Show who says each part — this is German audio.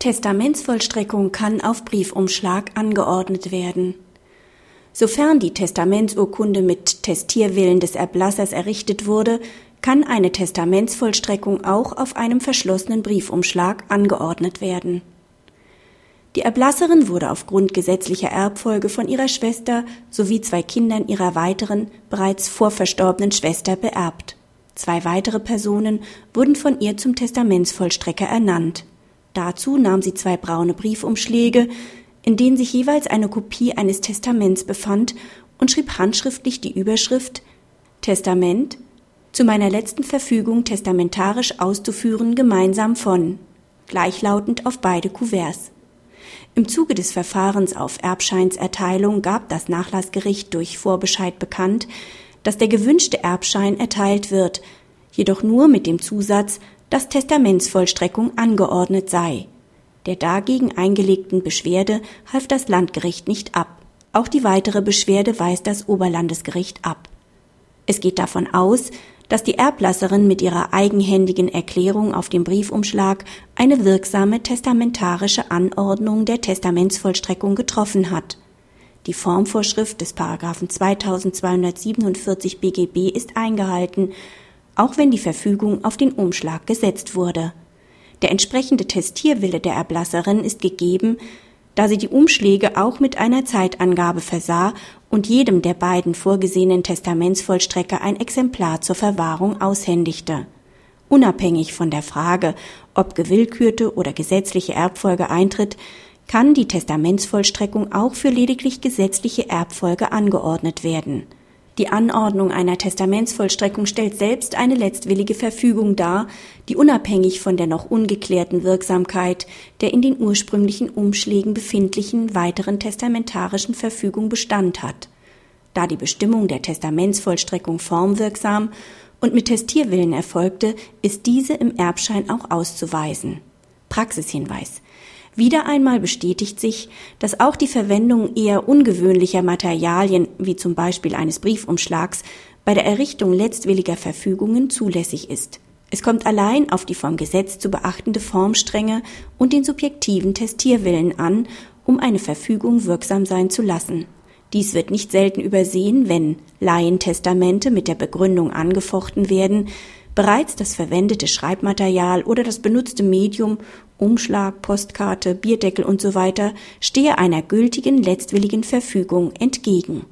Speaker 1: Testamentsvollstreckung kann auf Briefumschlag angeordnet werden. Sofern die Testamentsurkunde mit Testierwillen des Erblassers errichtet wurde, kann eine Testamentsvollstreckung auch auf einem verschlossenen Briefumschlag angeordnet werden. Die Erblasserin wurde aufgrund gesetzlicher Erbfolge von ihrer Schwester sowie zwei Kindern ihrer weiteren, bereits vorverstorbenen Schwester beerbt. Zwei weitere Personen wurden von ihr zum Testamentsvollstrecker ernannt. Dazu nahm sie zwei braune Briefumschläge, in denen sich jeweils eine Kopie eines Testaments befand, und schrieb handschriftlich die Überschrift Testament zu meiner letzten Verfügung testamentarisch auszuführen gemeinsam von, gleichlautend auf beide Kuverts. Im Zuge des Verfahrens auf Erbscheinserteilung gab das Nachlassgericht durch Vorbescheid bekannt, dass der gewünschte Erbschein erteilt wird, jedoch nur mit dem Zusatz, dass Testamentsvollstreckung angeordnet sei. Der dagegen eingelegten Beschwerde half das Landgericht nicht ab. Auch die weitere Beschwerde weist das Oberlandesgericht ab. Es geht davon aus, dass die Erblasserin mit ihrer eigenhändigen Erklärung auf dem Briefumschlag eine wirksame testamentarische Anordnung der Testamentsvollstreckung getroffen hat. Die Formvorschrift des Paragraphen 2247 BGB ist eingehalten, auch wenn die Verfügung auf den Umschlag gesetzt wurde. Der entsprechende Testierwille der Erblasserin ist gegeben, da sie die Umschläge auch mit einer Zeitangabe versah und jedem der beiden vorgesehenen Testamentsvollstrecker ein Exemplar zur Verwahrung aushändigte. Unabhängig von der Frage, ob gewillkürte oder gesetzliche Erbfolge eintritt, kann die Testamentsvollstreckung auch für lediglich gesetzliche Erbfolge angeordnet werden. Die Anordnung einer Testamentsvollstreckung stellt selbst eine letztwillige Verfügung dar, die unabhängig von der noch ungeklärten Wirksamkeit der in den ursprünglichen Umschlägen befindlichen weiteren testamentarischen Verfügung Bestand hat. Da die Bestimmung der Testamentsvollstreckung formwirksam und mit Testierwillen erfolgte, ist diese im Erbschein auch auszuweisen. Praxishinweis. Wieder einmal bestätigt sich, dass auch die Verwendung eher ungewöhnlicher Materialien, wie zum Beispiel eines Briefumschlags, bei der Errichtung letztwilliger Verfügungen zulässig ist. Es kommt allein auf die vom Gesetz zu beachtende Formstrenge und den subjektiven Testierwillen an, um eine Verfügung wirksam sein zu lassen. Dies wird nicht selten übersehen, wenn Laientestamente mit der Begründung angefochten werden, bereits das verwendete Schreibmaterial oder das benutzte Medium, Umschlag, Postkarte, Bierdeckel usw. So stehe einer gültigen letztwilligen Verfügung entgegen